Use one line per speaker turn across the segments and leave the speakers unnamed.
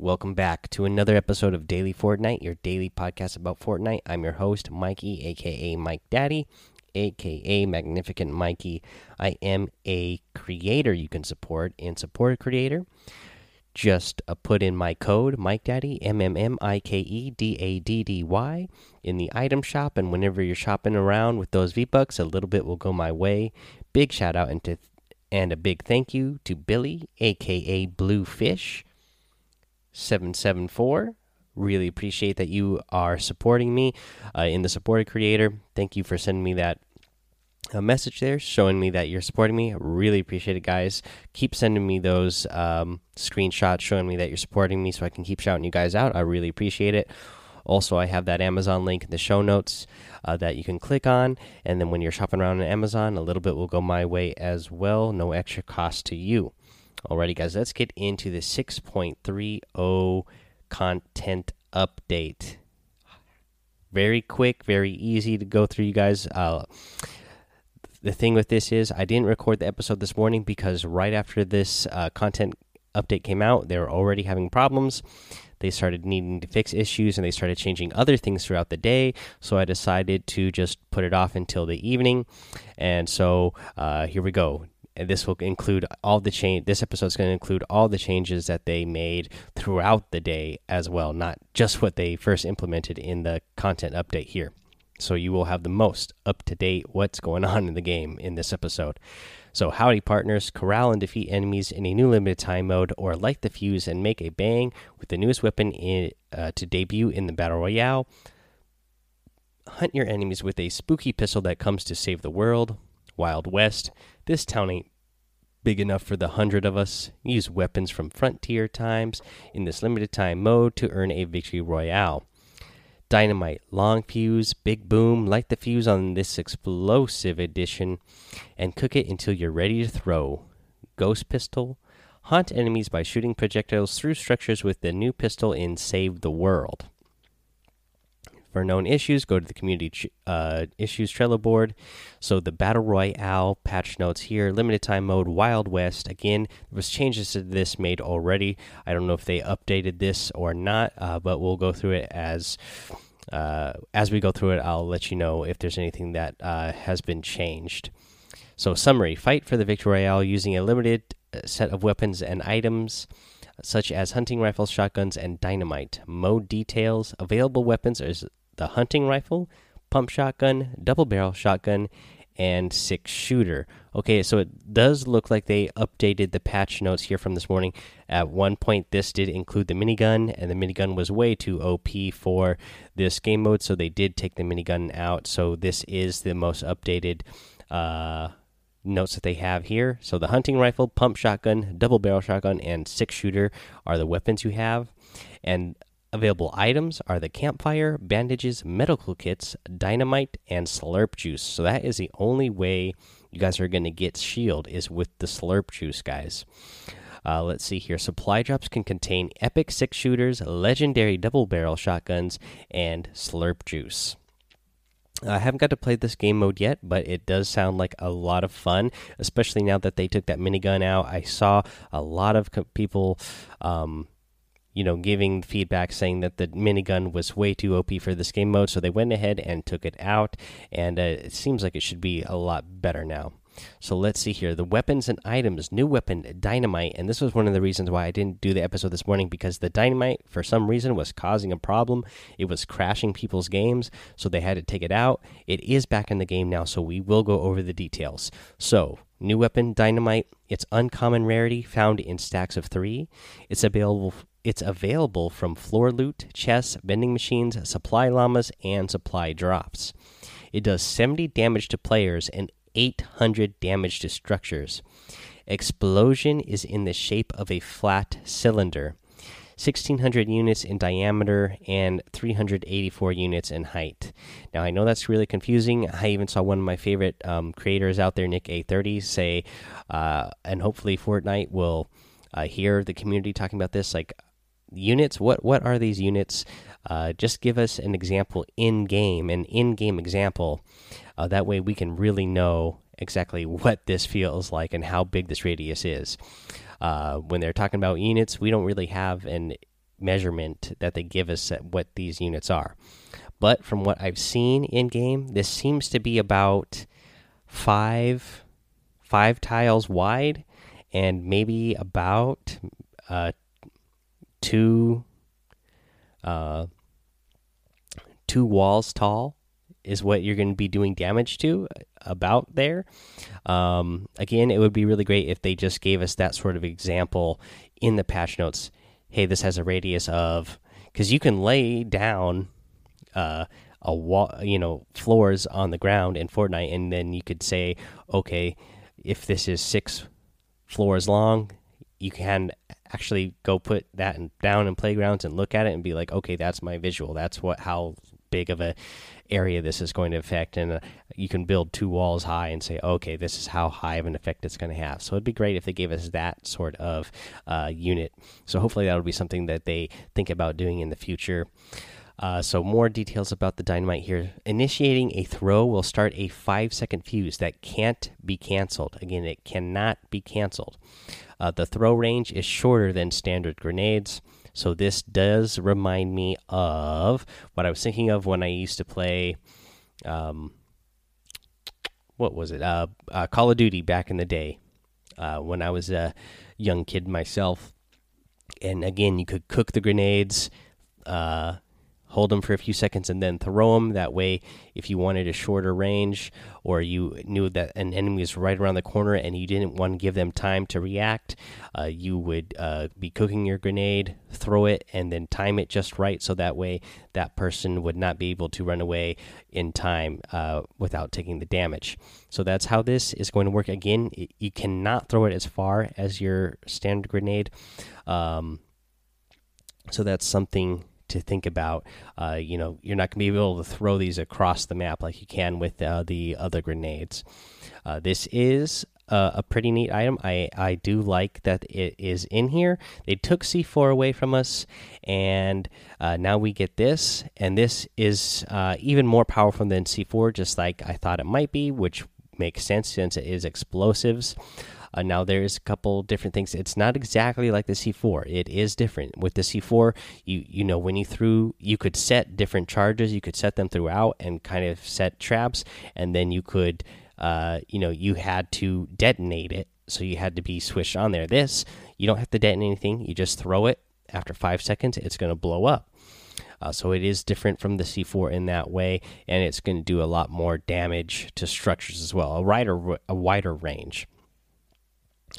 Welcome back to another episode of Daily Fortnite, your daily podcast about Fortnite. I'm your host, Mikey, aka Mike Daddy, aka Magnificent Mikey. I am a creator you can support and support a creator. Just uh, put in my code, Mike Daddy, M M M I K E D A D D Y, in the item shop. And whenever you're shopping around with those V Bucks, a little bit will go my way. Big shout out and, to, and a big thank you to Billy, aka Bluefish 774. Really appreciate that you are supporting me uh, in the supported creator. Thank you for sending me that uh, message there, showing me that you're supporting me. Really appreciate it, guys. Keep sending me those um, screenshots showing me that you're supporting me so I can keep shouting you guys out. I really appreciate it. Also, I have that Amazon link in the show notes uh, that you can click on. And then when you're shopping around on Amazon, a little bit will go my way as well. No extra cost to you. Alrighty, guys, let's get into the 6.30 content update. Very quick, very easy to go through, you guys. Uh, the thing with this is, I didn't record the episode this morning because right after this uh, content update came out, they were already having problems. They started needing to fix issues and they started changing other things throughout the day. So I decided to just put it off until the evening. And so uh, here we go and this will include all the change. This episode is going to include all the changes that they made throughout the day as well, not just what they first implemented in the content update here. So you will have the most up to date what's going on in the game in this episode. So, howdy, partners. Corral and defeat enemies in a new limited time mode, or light the fuse and make a bang with the newest weapon in, uh, to debut in the Battle Royale. Hunt your enemies with a spooky pistol that comes to save the world. Wild West. This town ain't big enough for the hundred of us. Use weapons from Frontier times in this limited time mode to earn a victory royale. Dynamite, long fuse, big boom, light the fuse on this explosive edition and cook it until you're ready to throw. Ghost pistol, haunt enemies by shooting projectiles through structures with the new pistol in Save the World. For known issues, go to the community uh, issues Trello board. So the Battle Royale patch notes here, limited time mode, Wild West. Again, there was changes to this made already. I don't know if they updated this or not, uh, but we'll go through it as uh, as we go through it. I'll let you know if there's anything that uh, has been changed. So summary: Fight for the victory royale using a limited uh, set of weapons and items such as hunting rifles, shotguns, and dynamite. Mode details: Available weapons the hunting rifle, pump shotgun, double barrel shotgun, and six shooter. Okay, so it does look like they updated the patch notes here from this morning. At one point, this did include the minigun, and the minigun was way too OP for this game mode, so they did take the minigun out. So this is the most updated uh, notes that they have here. So the hunting rifle, pump shotgun, double barrel shotgun, and six shooter are the weapons you have. And Available items are the campfire, bandages, medical kits, dynamite, and slurp juice. So that is the only way you guys are going to get shield is with the slurp juice, guys. Uh, let's see here. Supply drops can contain epic six shooters, legendary double barrel shotguns, and slurp juice. I haven't got to play this game mode yet, but it does sound like a lot of fun, especially now that they took that minigun out. I saw a lot of people um, you know, giving feedback saying that the minigun was way too OP for this game mode, so they went ahead and took it out, and uh, it seems like it should be a lot better now. So let's see here. The weapons and items. New weapon, dynamite. And this was one of the reasons why I didn't do the episode this morning because the dynamite, for some reason, was causing a problem. It was crashing people's games, so they had to take it out. It is back in the game now, so we will go over the details. So, new weapon, dynamite. It's uncommon rarity, found in stacks of three. It's available it's available from floor loot, chests, vending machines, supply llamas, and supply drops. It does 70 damage to players and 800 damage to structures. Explosion is in the shape of a flat cylinder. 1600 units in diameter and 384 units in height. Now, I know that's really confusing. I even saw one of my favorite um, creators out there, Nick A30, say, uh, and hopefully Fortnite will uh, hear the community talking about this. Like, units what what are these units uh, just give us an example in game an in game example uh, that way we can really know exactly what this feels like and how big this radius is uh, when they're talking about units we don't really have an measurement that they give us at what these units are. But from what I've seen in game, this seems to be about five five tiles wide and maybe about uh, two uh, two walls tall is what you're going to be doing damage to about there. Um, again, it would be really great if they just gave us that sort of example in the patch notes. Hey, this has a radius of because you can lay down uh, a wall, you know, floors on the ground in Fortnite, and then you could say, okay, if this is six floors long, you can actually go put that in, down in playgrounds and look at it and be like, okay, that's my visual. That's what how big of a area this is going to affect, and uh, you can build two walls high and say, okay, this is how high of an effect it's going to have. So it'd be great if they gave us that sort of uh, unit. So hopefully that'll be something that they think about doing in the future. Uh, so more details about the dynamite here. Initiating a throw will start a five second fuse that can't be canceled. Again, it cannot be canceled. Uh, the throw range is shorter than standard grenades. So this does remind me of what I was thinking of when I used to play. Um, what was it? Uh, uh, Call of Duty back in the day, uh, when I was a young kid myself. And again, you could cook the grenades, uh, hold them for a few seconds and then throw them. That way, if you wanted a shorter range or you knew that an enemy was right around the corner and you didn't want to give them time to react, uh, you would uh, be cooking your grenade, throw it, and then time it just right so that way that person would not be able to run away in time uh, without taking the damage. So that's how this is going to work. Again, you cannot throw it as far as your standard grenade. Um, so that's something to think about. Uh, you know, you're not going to be able to throw these across the map like you can with uh, the other grenades. Uh, this is a pretty neat item. I I do like that it is in here. They took C4 away from us, and uh, now we get this, and this is uh, even more powerful than C4, just like I thought it might be, which makes sense since it is explosives. Uh, now there's a couple different things. It's not exactly like the C4. It is different. With the C4, you you know when you threw, you could set different charges. You could set them throughout and kind of set traps, and then you could, uh, you know, you had to detonate it. So you had to be switched on there. This you don't have to detonate anything. You just throw it. After five seconds, it's going to blow up. Uh, so it is different from the C4 in that way, and it's going to do a lot more damage to structures as well. A wider a wider range.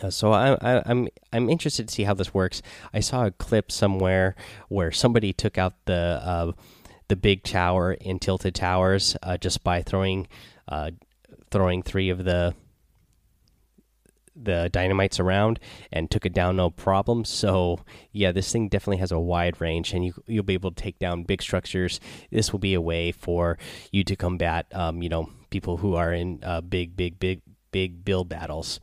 Uh, so I, I, I'm I'm interested to see how this works. I saw a clip somewhere where somebody took out the uh, the big tower in Tilted Towers uh, just by throwing uh, throwing three of the the dynamites around and took it down no problem. So yeah, this thing definitely has a wide range, and you you'll be able to take down big structures. This will be a way for you to combat, um, you know, people who are in uh, big, big, big, big build battles.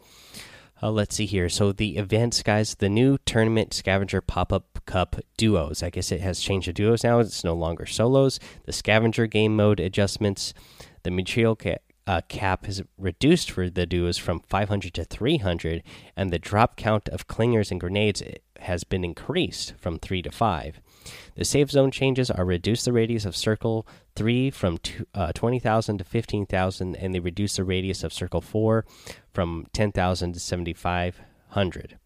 Uh, let's see here. So the events, guys, the new tournament scavenger pop up cup duos. I guess it has changed to duos now. It's no longer solos. The scavenger game mode adjustments. The material ca uh, cap is reduced for the duos from 500 to 300, and the drop count of clingers and grenades has been increased from 3 to 5. The safe zone changes are reduce the radius of circle 3 from uh, 20,000 to 15,000, and they reduce the radius of circle 4 from 10,000 to 7,500.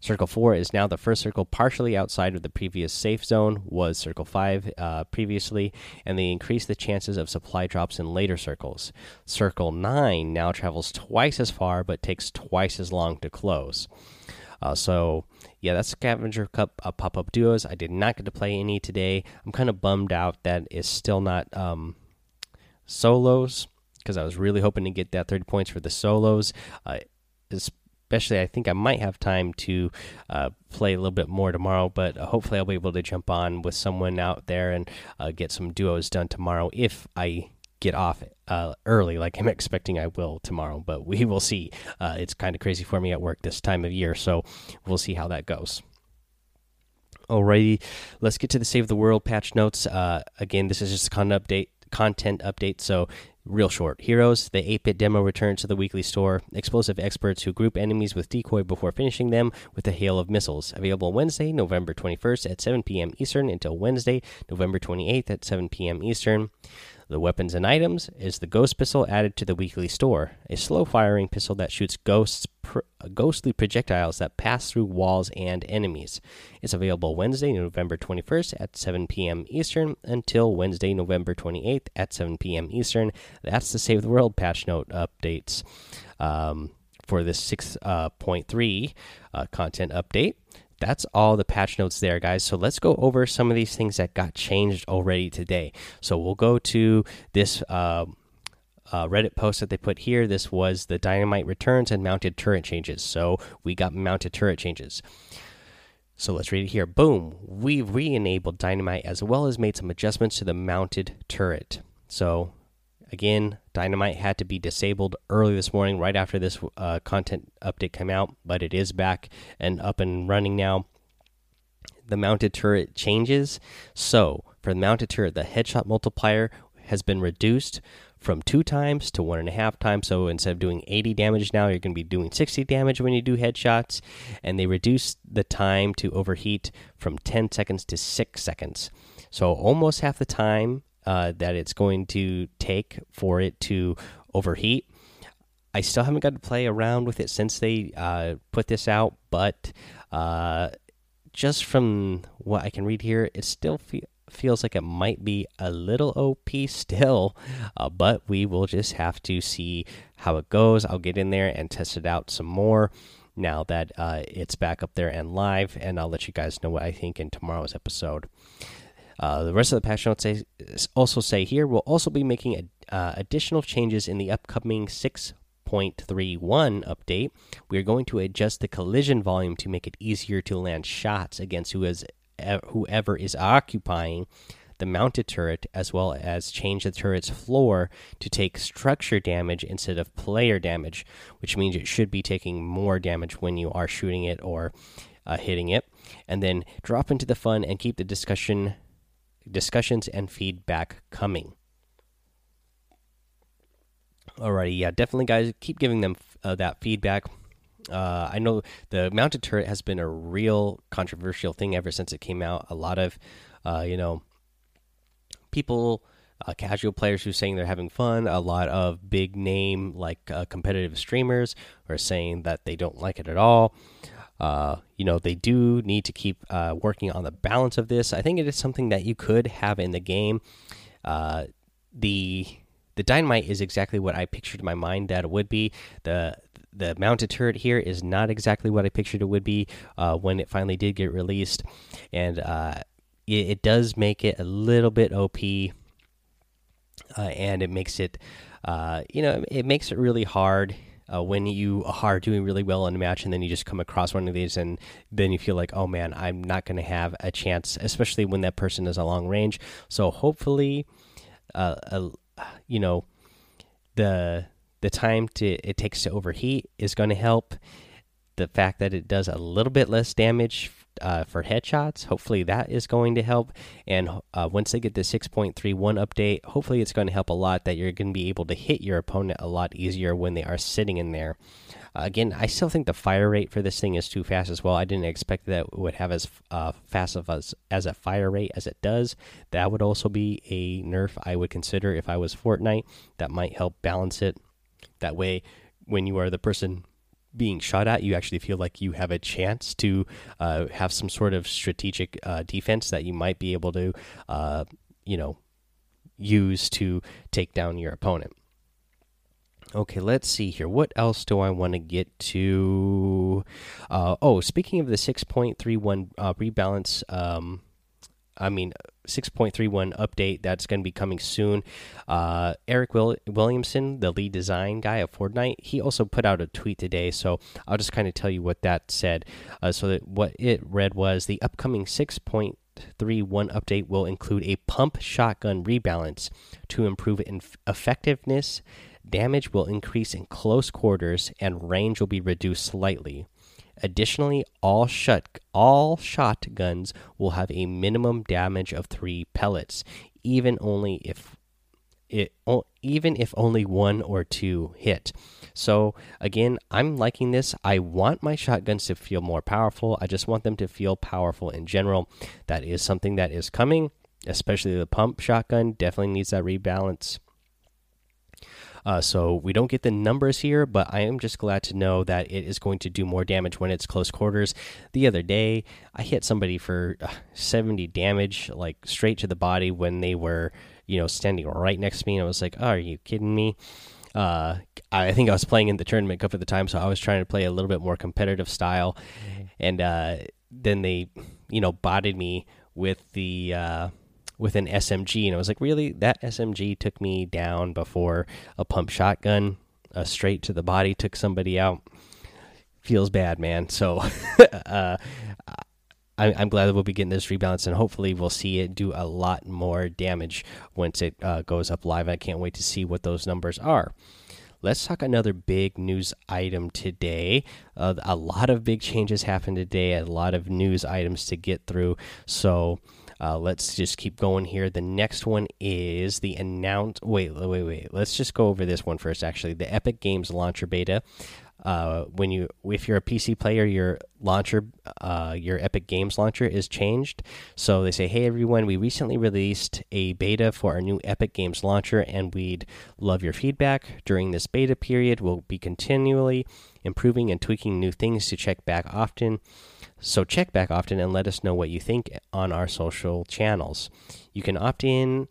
Circle 4 is now the first circle partially outside of the previous safe zone, was Circle 5 uh, previously, and they increase the chances of supply drops in later circles. Circle 9 now travels twice as far but takes twice as long to close. Uh, so yeah, that's Scavenger Cup uh, pop up duos. I did not get to play any today. I'm kind of bummed out that it's still not um, solos because I was really hoping to get that 30 points for the solos. Uh, especially, I think I might have time to uh, play a little bit more tomorrow, but hopefully, I'll be able to jump on with someone out there and uh, get some duos done tomorrow if I get off uh, early like I'm expecting I will tomorrow, but we will see. Uh, it's kind of crazy for me at work this time of year, so we'll see how that goes. Alrighty, let's get to the Save the World patch notes. Uh, again, this is just a content update. Content update. So real short. Heroes, the 8 bit demo returns to the weekly store. Explosive experts who group enemies with decoy before finishing them with a hail of missiles. Available Wednesday, November 21st at 7 p.m. Eastern until Wednesday, November 28th at 7 p.m. Eastern. The weapons and items is the ghost pistol added to the weekly store, a slow firing pistol that shoots ghosts pr ghostly projectiles that pass through walls and enemies. It's available Wednesday, November 21st at 7 p.m. Eastern until Wednesday, November 28th at 7 p.m. Eastern. That's the Save the World patch note updates um, for this 6.3 uh, uh, content update that's all the patch notes there, guys. So let's go over some of these things that got changed already today. So we'll go to this uh, uh, Reddit post that they put here. This was the dynamite returns and mounted turret changes. So we got mounted turret changes. So let's read it here. Boom. We've re enabled dynamite as well as made some adjustments to the mounted turret. So again, dynamite had to be disabled early this morning, right after this uh, content update came out, but it is back and up and running now. The mounted turret changes. So for the mounted turret, the headshot multiplier has been reduced from two times to one and a half times. So instead of doing 80 damage now, you're going to be doing 60 damage when you do headshots. And they reduced the time to overheat from 10 seconds to 6 seconds. So almost half the time uh, that it's going to take for it to overheat. I still haven't got to play around with it since they uh, put this out, but uh, just from what I can read here, it still fe feels like it might be a little OP still, uh, but we will just have to see how it goes. I'll get in there and test it out some more now that uh, it's back up there and live, and I'll let you guys know what I think in tomorrow's episode. Uh, the rest of the patch notes say, also say here we'll also be making uh, additional changes in the upcoming 6.31 update. We are going to adjust the collision volume to make it easier to land shots against who is, whoever is occupying the mounted turret, as well as change the turret's floor to take structure damage instead of player damage, which means it should be taking more damage when you are shooting it or uh, hitting it. And then drop into the fun and keep the discussion discussions and feedback coming. Alrighty, yeah, definitely, guys. Keep giving them uh, that feedback. Uh, I know the mounted turret has been a real controversial thing ever since it came out. A lot of, uh, you know, people, uh, casual players who are saying they're having fun. A lot of big name like uh, competitive streamers are saying that they don't like it at all. Uh, you know, they do need to keep uh, working on the balance of this. I think it is something that you could have in the game. Uh, the the dynamite is exactly what I pictured in my mind that it would be. the The mounted turret here is not exactly what I pictured it would be uh, when it finally did get released, and uh, it, it, does make it a little bit OP, and it makes it, you know, it makes it really hard uh, when you are doing really well in a match and then you just come across one of these and then you feel like oh man i'm not going to have a chance especially when that person is a long range. So hopefully uh, uh, you know the the time to it takes to overheat is going to help. The fact that it does a little bit less damage uh, for headshots. Hopefully that is going to help. And uh, once they get the 6.31 update, hopefully it's going to help a lot that you're going to be able to hit your opponent a lot easier when they are sitting in there. Uh, again, I still think the fire rate for this thing is too fast as well. I didn't expect that it would have as uh, fast of as, as a fire rate as it does. That would also be a nerf I would consider if I was Fortnite. That might help balance it. That way, when you are the person being shot at, you actually feel like you have a chance to uh, have some sort of strategic uh, defense that you might be able to, uh, you know, use to take down your opponent. Okay, let's see here. What else do I want to get to? Uh, oh, speaking of the 6.31 uh, rebalance, um, I mean, 6.31 update that's going to be coming soon. Uh, Eric Will Williamson, the lead design guy of Fortnite, he also put out a tweet today. So I'll just kind of tell you what that said. Uh, so that what it read was the upcoming 6.31 update will include a pump shotgun rebalance to improve effectiveness. Damage will increase in close quarters and range will be reduced slightly. Additionally, all shot all shotguns will have a minimum damage of 3 pellets, even only if it even if only one or two hit. So again, I'm liking this. I want my shotguns to feel more powerful. I just want them to feel powerful in general. That is something that is coming, especially the pump shotgun definitely needs that rebalance. Uh, so we don't get the numbers here, but I am just glad to know that it is going to do more damage when it's close quarters. The other day, I hit somebody for uh, 70 damage, like straight to the body when they were, you know, standing right next to me. And I was like, oh, "Are you kidding me?" Uh, I think I was playing in the tournament cup at the time, so I was trying to play a little bit more competitive style, and uh, then they, you know, botted me with the uh, with an SMG, and I was like, really, that SMG took me down before a pump shotgun, a straight to the body took somebody out. Feels bad, man. So, uh, I, am glad that we'll be getting this rebalance, and hopefully, we'll see it do a lot more damage once it uh, goes up live. I can't wait to see what those numbers are. Let's talk another big news item today. Uh, a lot of big changes happened today, a lot of news items to get through. So, uh, let's just keep going here. The next one is the announce. Wait, wait, wait. Let's just go over this one first. Actually, the Epic Games launcher beta. Uh, when you if you're a PC player, your launcher, uh, your Epic Games launcher is changed. So they say, "Hey everyone, we recently released a beta for our new Epic Games launcher, and we'd love your feedback. During this beta period, we'll be continually improving and tweaking new things to check back often." So check back often and let us know what you think on our social channels. You can opt in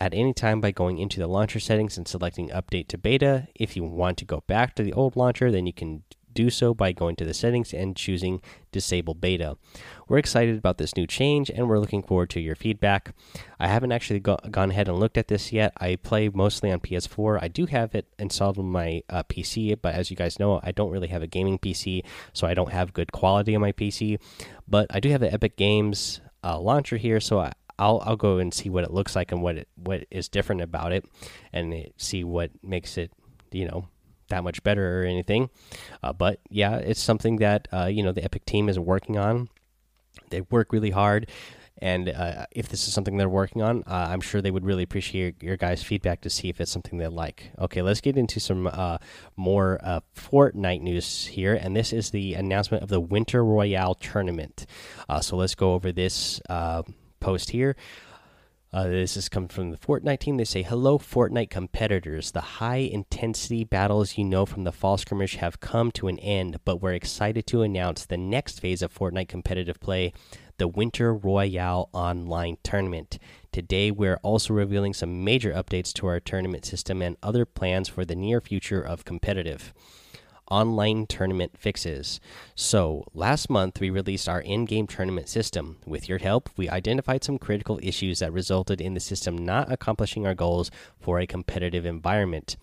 at any time by going into the launcher settings and selecting update to beta. If you want to go back to the old launcher, then you can do so by going to the settings and choosing disable beta. We're excited about this new change and we're looking forward to your feedback. I haven't actually go gone ahead and looked at this yet. I play mostly on PS4. I do have it installed on my uh, PC, but as you guys know, I don't really have a gaming PC, so I don't have good quality on my PC. But I do have the Epic Games uh, launcher here, so I, I'll I'll go and see what it looks like and what it what is different about it, and see what makes it you know that much better or anything. Uh, but yeah, it's something that uh, you know the Epic team is working on. They work really hard, and uh, if this is something they're working on, uh, I'm sure they would really appreciate your guys' feedback to see if it's something they like. Okay, let's get into some uh, more uh, Fortnite news here, and this is the announcement of the Winter Royale tournament. so let's go over this post here. Uh, this is coming from the Fortnite team. They say, Hello, Fortnite competitors. The high intensity battles you know from the fall skirmish have come to an end, but we're excited to announce the next phase of Fortnite competitive play the Winter Royale Online Tournament. Today, we're also revealing some major updates to our tournament system and other plans for the near future of competitive online tournament fixes. So, last month we released our in game tournament system. With your help, we identified some critical issues that resulted in the system not accomplishing our goals for a competitive environment.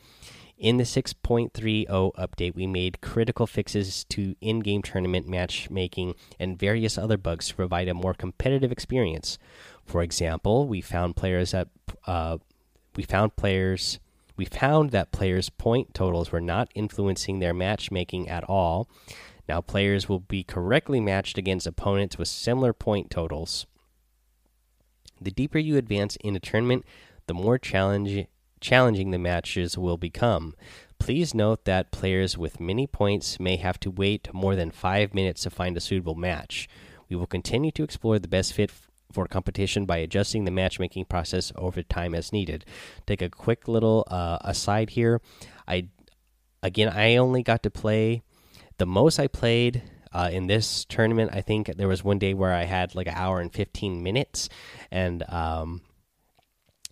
In the 6.30 update, we made critical fixes to in game tournament matchmaking and various other bugs to provide a more competitive experience. For example, we found players that uh, we found players we found that players' point totals were not influencing their matchmaking at all. Now, players will be correctly matched against opponents with similar point totals. The deeper you advance in a tournament, the more challenge, challenging the matches will become. Please note that players with many points may have to wait more than five minutes to find a suitable match. We will continue to explore the best fit for competition by adjusting the matchmaking process over time as needed. Take a quick little uh, aside here. I again, I only got to play the most I played uh, in this tournament. I think there was one day where I had like an hour and fifteen minutes, and um,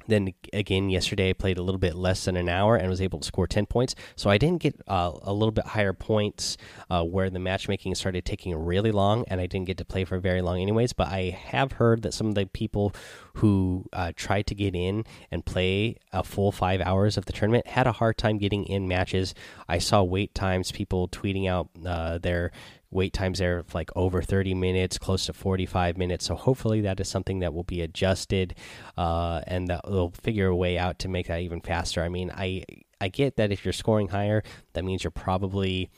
then again, yesterday I played a little bit less than an hour and was able to score 10 points. So I didn't get uh, a little bit higher points uh, where the matchmaking started taking really long and I didn't get to play for very long, anyways. But I have heard that some of the people who uh, tried to get in and play a full five hours of the tournament had a hard time getting in matches. I saw wait times, people tweeting out uh, their wait times there of like over 30 minutes close to 45 minutes so hopefully that is something that will be adjusted uh, and that they'll figure a way out to make that even faster i mean i i get that if you're scoring higher that means you're probably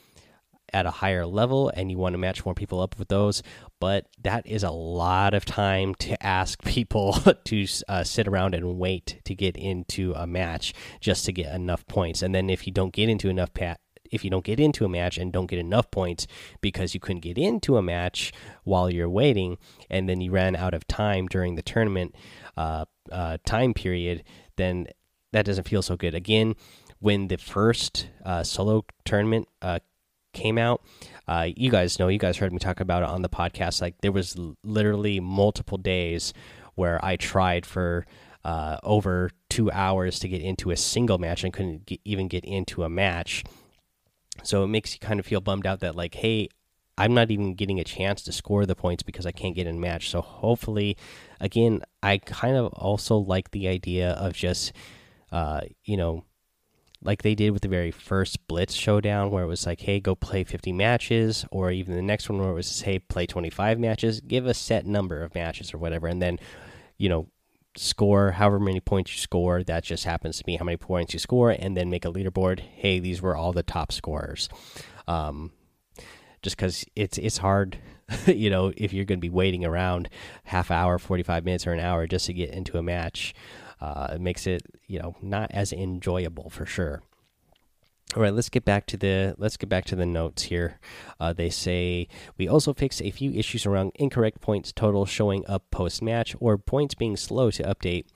at a higher level and you want to match more people up with those. But that is a lot of time to ask people to uh, sit around and wait to get into a match just to get enough points. And then if you don't get into enough pat if you don't get into a match and don't get enough points because you couldn't get into a match while you're waiting and then you ran out of time during the tournament uh, uh, time period, then that doesn't feel so good. Again, when the first uh, solo tournament uh, came out, uh, you guys know, you guys heard me talk about it on the podcast. Like there was literally multiple days where I tried for uh, over two hours to get into a single match and couldn't get, even get into a match. So it makes you kind of feel bummed out that like, hey, I'm not even getting a chance to score the points because I can't get in match. So hopefully, again, I kind of also like the idea of just, uh, you know, like they did with the very first Blitz showdown, where it was like, hey, go play 50 matches, or even the next one where it was, hey, play 25 matches, give a set number of matches or whatever, and then, you know, score however many points you score. That just happens to be how many points you score, and then make a leaderboard. Hey, these were all the top scorers. Um, just because it's it's hard, you know, if you're going to be waiting around half hour, 45 minutes, or an hour just to get into a match uh, it makes it you know not as enjoyable for sure. All right, let's get back to the let's get back to the notes here. Uh, they say we also fix a few issues around incorrect points total showing up post match or points being slow to update.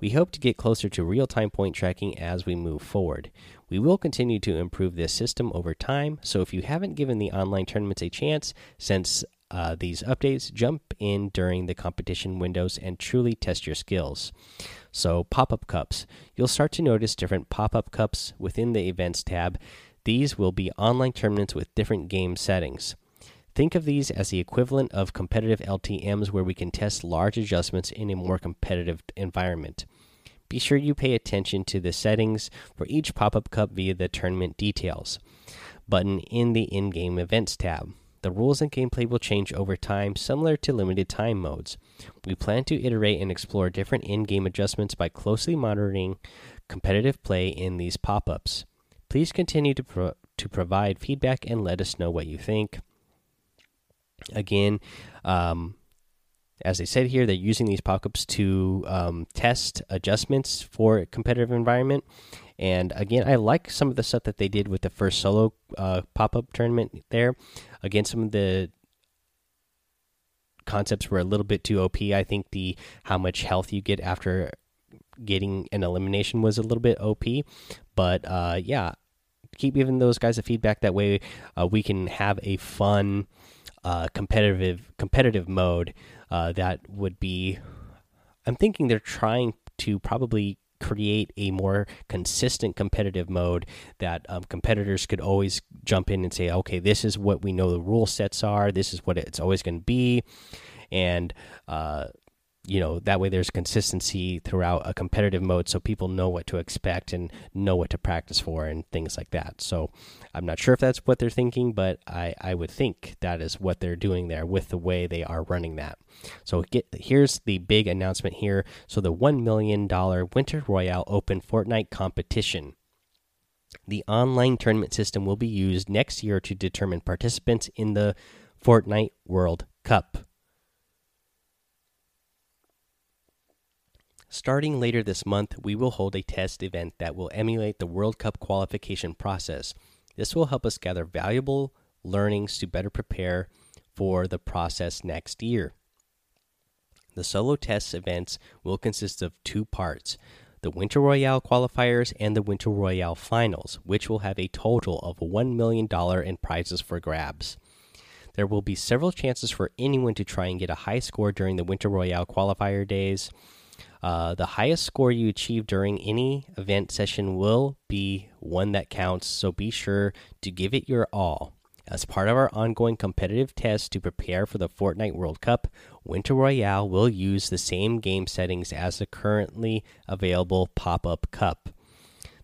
We hope to get closer to real time point tracking as we move forward. We will continue to improve this system over time. So if you haven't given the online tournaments a chance since uh, these updates, jump in during the competition windows and truly test your skills. So, pop up cups. You'll start to notice different pop up cups within the events tab. These will be online tournaments with different game settings. Think of these as the equivalent of competitive LTMs where we can test large adjustments in a more competitive environment. Be sure you pay attention to the settings for each pop up cup via the tournament details button in the in game events tab. The rules and gameplay will change over time, similar to limited time modes. We plan to iterate and explore different in game adjustments by closely monitoring competitive play in these pop ups. Please continue to, pro to provide feedback and let us know what you think. Again, um, as I said here, they're using these pop ups to um, test adjustments for competitive environment. And again, I like some of the stuff that they did with the first solo uh, pop up tournament there. Again, some of the concepts were a little bit too OP. I think the how much health you get after getting an elimination was a little bit OP. But uh, yeah, keep giving those guys a feedback. That way, uh, we can have a fun uh, competitive competitive mode uh, that would be. I'm thinking they're trying to probably create a more consistent competitive mode that um, competitors could always jump in and say, okay, this is what we know the rule sets are, this is what it's always going to be, and uh, you know that way there's consistency throughout a competitive mode so people know what to expect and know what to practice for and things like that. So i'm not sure if that's what they're thinking but i i would think that is what they're doing there with the way they are running that. So get here's the big announcement here. So the 1 million dollar winter royale open fortnite competition. The online tournament system will be used next year to determine participants in the Fortnite World Cup. Starting later this month, we will hold a test event that will emulate the World Cup qualification process. This will help us gather valuable learnings to better prepare for the process next year. The solo test events will consist of two parts the Winter Royale qualifiers and the Winter Royale finals, which will have a total of $1 million in prizes for grabs. There will be several chances for anyone to try and get a high score during the Winter Royale qualifier days. Uh, the highest score you achieve during any event session will be one that counts, so be sure to give it your all. As part of our ongoing competitive test to prepare for the Fortnite World Cup, Winter Royale will use the same game settings as the currently available Pop Up Cup.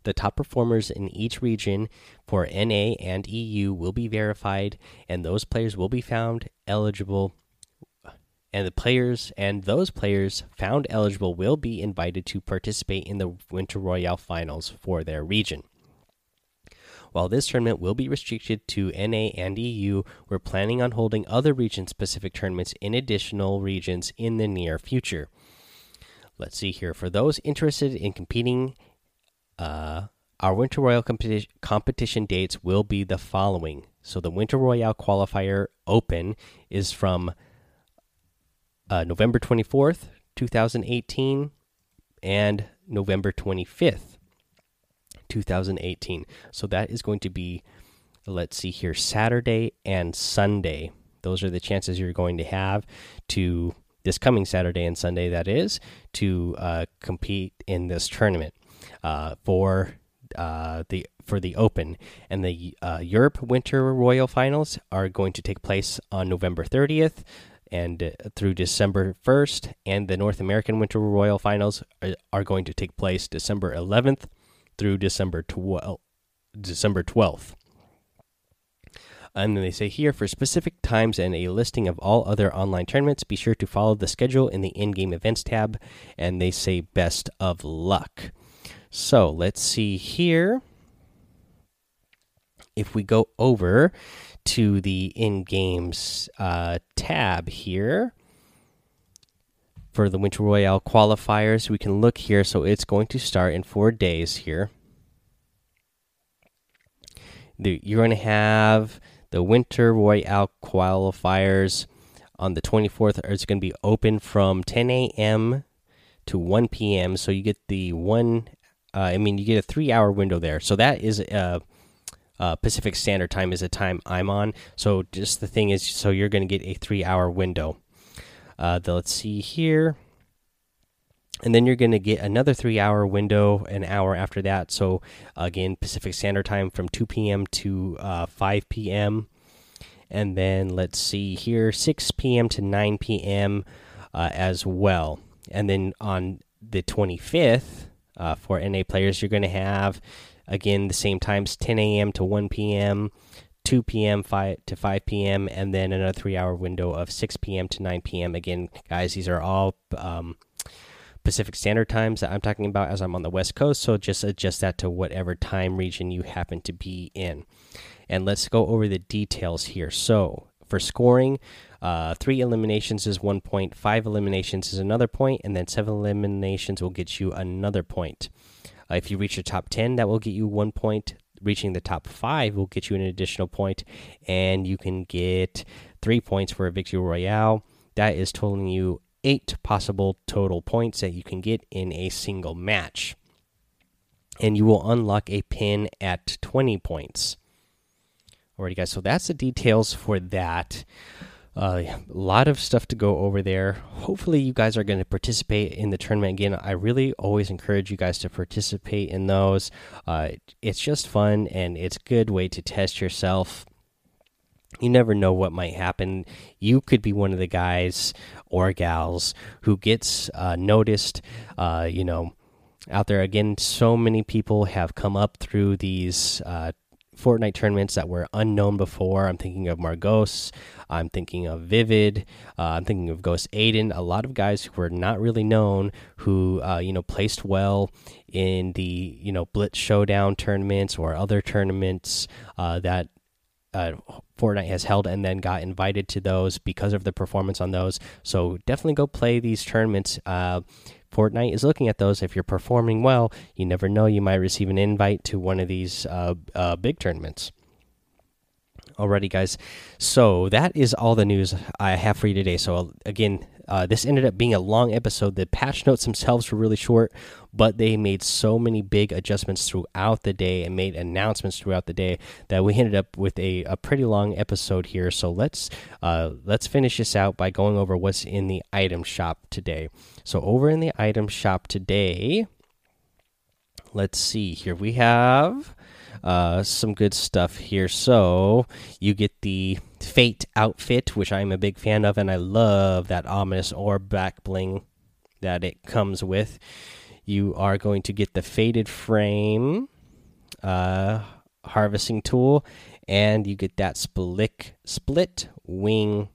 The top performers in each region for NA and EU will be verified, and those players will be found eligible and the players and those players found eligible will be invited to participate in the Winter Royale finals for their region. While this tournament will be restricted to NA and EU, we're planning on holding other region specific tournaments in additional regions in the near future. Let's see here. For those interested in competing, uh, our Winter Royale competi competition dates will be the following. So the Winter Royale Qualifier Open is from uh, November 24th, 2018, and November 25th, 2018. So that is going to be, let's see here, Saturday and Sunday. Those are the chances you're going to have to this coming Saturday and Sunday, that is, to uh, compete in this tournament uh, for uh, the for the Open and the uh, Europe Winter Royale Finals are going to take place on November 30th and uh, through December 1st, and the North American Winter Royale Finals are, are going to take place December 11th through December 12th. December 12th. And then they say here for specific times and a listing of all other online tournaments, be sure to follow the schedule in the in game events tab. And they say best of luck. So let's see here. If we go over to the in games uh, tab here for the Winter Royale qualifiers, we can look here. So it's going to start in four days here. The, you're going to have the Winter Royale qualifiers on the 24th. It's going to be open from 10 a.m. to 1 p.m. So you get the one uh, I mean, you get a three hour window there. So that is uh, uh, Pacific Standard Time is a time I'm on. So just the thing is, so you're going to get a three hour window. Uh, the, let's see here. And then you're going to get another three hour window an hour after that. So again, Pacific Standard Time from 2 p.m. to uh, 5 p.m. And then let's see here, 6 p.m. to 9 p.m. Uh, as well. And then on the 25th, uh, for NA players, you're going to have again the same times 10 a.m. to 1 p.m., 2 p.m. 5 to 5 p.m., and then another three hour window of 6 p.m. to 9 p.m. Again, guys, these are all um, Pacific Standard Times that I'm talking about as I'm on the West Coast. So just adjust that to whatever time region you happen to be in. And let's go over the details here. So for scoring, uh, three eliminations is one point, five eliminations is another point, and then seven eliminations will get you another point. Uh, if you reach the top 10, that will get you one point. Reaching the top five will get you an additional point, and you can get three points for a victory royale. That is totaling you eight possible total points that you can get in a single match. And you will unlock a pin at 20 points. Alrighty, guys, so that's the details for that. Uh, a lot of stuff to go over there. Hopefully, you guys are going to participate in the tournament again. I really always encourage you guys to participate in those. Uh, it's just fun and it's a good way to test yourself. You never know what might happen. You could be one of the guys or gals who gets uh, noticed. Uh, you know, out there again, so many people have come up through these uh, Fortnite tournaments that were unknown before. I'm thinking of Margos. I'm thinking of Vivid. Uh, I'm thinking of Ghost Aydan. A lot of guys who were not really known who uh, you know placed well in the you know Blitz Showdown tournaments or other tournaments uh, that uh, Fortnite has held and then got invited to those because of the performance on those. So definitely go play these tournaments. Uh, Fortnite is looking at those. If you're performing well, you never know, you might receive an invite to one of these uh, uh, big tournaments. Alrighty, guys. So that is all the news I have for you today. So again, uh, this ended up being a long episode. The patch notes themselves were really short, but they made so many big adjustments throughout the day and made announcements throughout the day that we ended up with a, a pretty long episode here. So let's uh, let's finish this out by going over what's in the item shop today. So over in the item shop today, let's see here we have uh, some good stuff here. So you get the Fate outfit, which I'm a big fan of, and I love that ominous orb back bling that it comes with. You are going to get the fated frame uh, harvesting tool, and you get that split split wing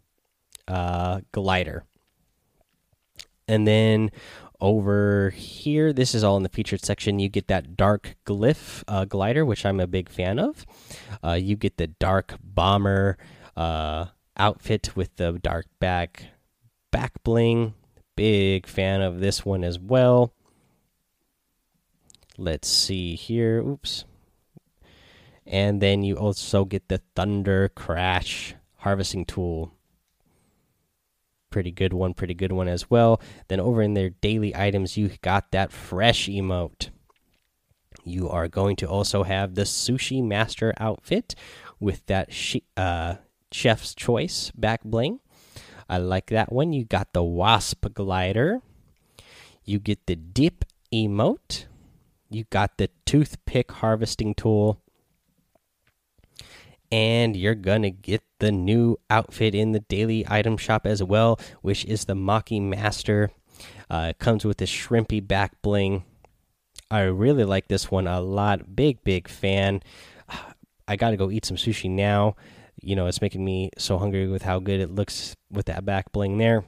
uh, glider. And then over here, this is all in the featured section. You get that dark glyph uh, glider, which I'm a big fan of. Uh, you get the dark bomber uh, outfit with the dark back back bling. Big fan of this one as well. Let's see here. Oops. And then you also get the Thunder Crash harvesting tool pretty good one, pretty good one as well. Then over in their daily items, you got that fresh emote. You are going to also have the sushi master outfit with that uh, chef's choice back bling. I like that one. You got the wasp glider. You get the dip emote. You got the toothpick harvesting tool and you're gonna get the new outfit in the daily item shop as well, which is the Maki Master. Uh, it comes with the shrimpy back bling. I really like this one a lot. Big, big fan. I gotta go eat some sushi now. You know, it's making me so hungry with how good it looks with that back bling there.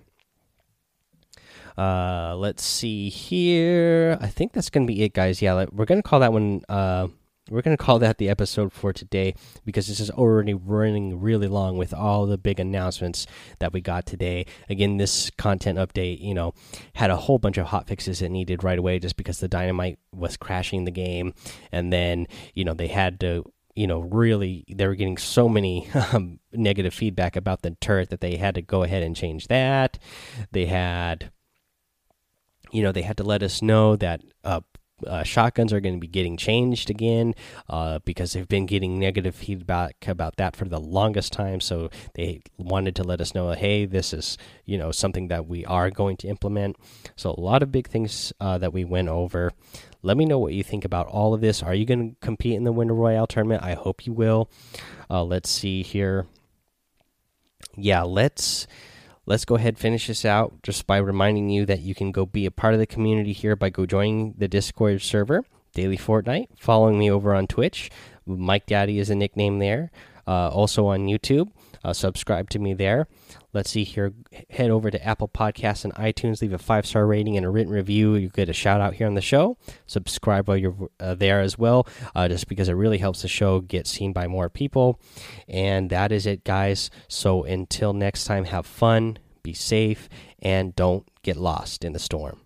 Uh, let's see here. I think that's gonna be it, guys. Yeah, we're gonna call that one. Uh, we're to call that the episode for today because this is already running really long with all the big announcements that we got today. Again, this content update, you know, had a whole bunch of hot fixes it needed right away just because the dynamite was crashing the game. And then, you know, they had to you know really they were getting so many um, negative feedback about the turret that they had to go ahead and change that they had you know they had to let us know that uh, uh, shotguns are going to be getting changed again uh, because they've been getting negative feedback about that for the longest time. So they wanted to let us know, hey, this is you know something that we are going to implement. So a lot of big things uh, that we went over. Let me know what you think about all of this. Are you going to compete in the Winter Royale tournament? I hope you will. Uh, let's see here. Yeah, let's let's go ahead finish this out just by reminding you that you can go be a part of the community here by go joining the Discord server daily Fortnite, following me over on Twitch. Mike Daddy is a nickname there. Uh, also on YouTube, uh, subscribe to me there. Let's see here. Head over to Apple Podcasts and iTunes. Leave a five star rating and a written review. You get a shout out here on the show. Subscribe while you're uh, there as well, uh, just because it really helps the show get seen by more people. And that is it, guys. So until next time, have fun, be safe, and don't get lost in the storm.